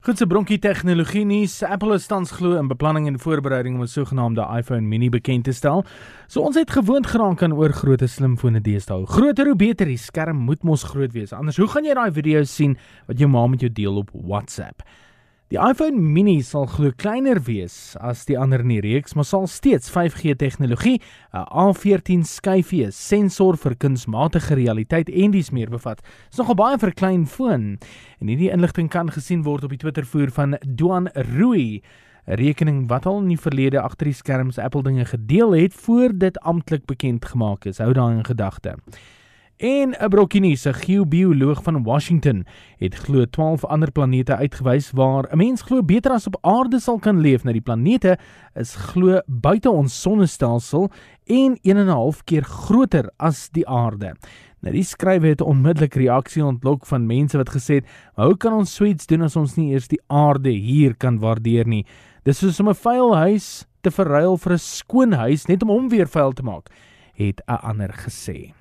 Goed se bronkie tegnologie nuus. Apple is tans glo in beplanning en voorbereiding om 'n sogenaamde iPhone Mini bekend te stel. So ons het gewoond geraak aan oor groot slimfone deesdae. Groter hoe beter, die skerm moet mos groot wees. Anders hoe gaan jy daai video's sien wat jou ma met jou deel op WhatsApp? Die iPhone Mini sal glo kleiner wees as die ander in die reeks, maar sal steeds 5G tegnologie, 'n A14 skyfie, sensor vir kunsmatige realiteit en dis meer bevat. Dit is nogal baie vir 'n klein foon. En hierdie inligting kan gesien word op die Twittervoer van Duan Rui, 'n rekening wat al in die verlede agter die skerms Apple dinge gedeel het voor dit amptelik bekend gemaak is. Hou daai in gedagte. En 'n brokkie nuus, 'n geobioloog van Washington het glo 12 ander planete uitgewys waar 'n mens glo beter as op aarde sal kan leef. Nou die planete is glo buite ons sonnestelsel en 1 en 'n half keer groter as die aarde. Nou die skrywe het onmiddellik reaksie ontlok van mense wat gesê het, "Hoe kan ons suits doen as ons nie eers die aarde hier kan waardeer nie? Dis soos om 'n vuil huis te verruil vir 'n skoon huis net om hom weer vuil te maak," het 'n ander gesê.